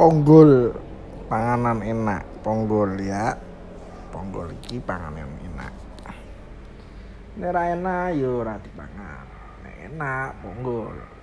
ponggol. Panganan enak. Ponggol ya. Ponggol iki panganan enak. Nek enak yo ora dipangan. Enak ponggol.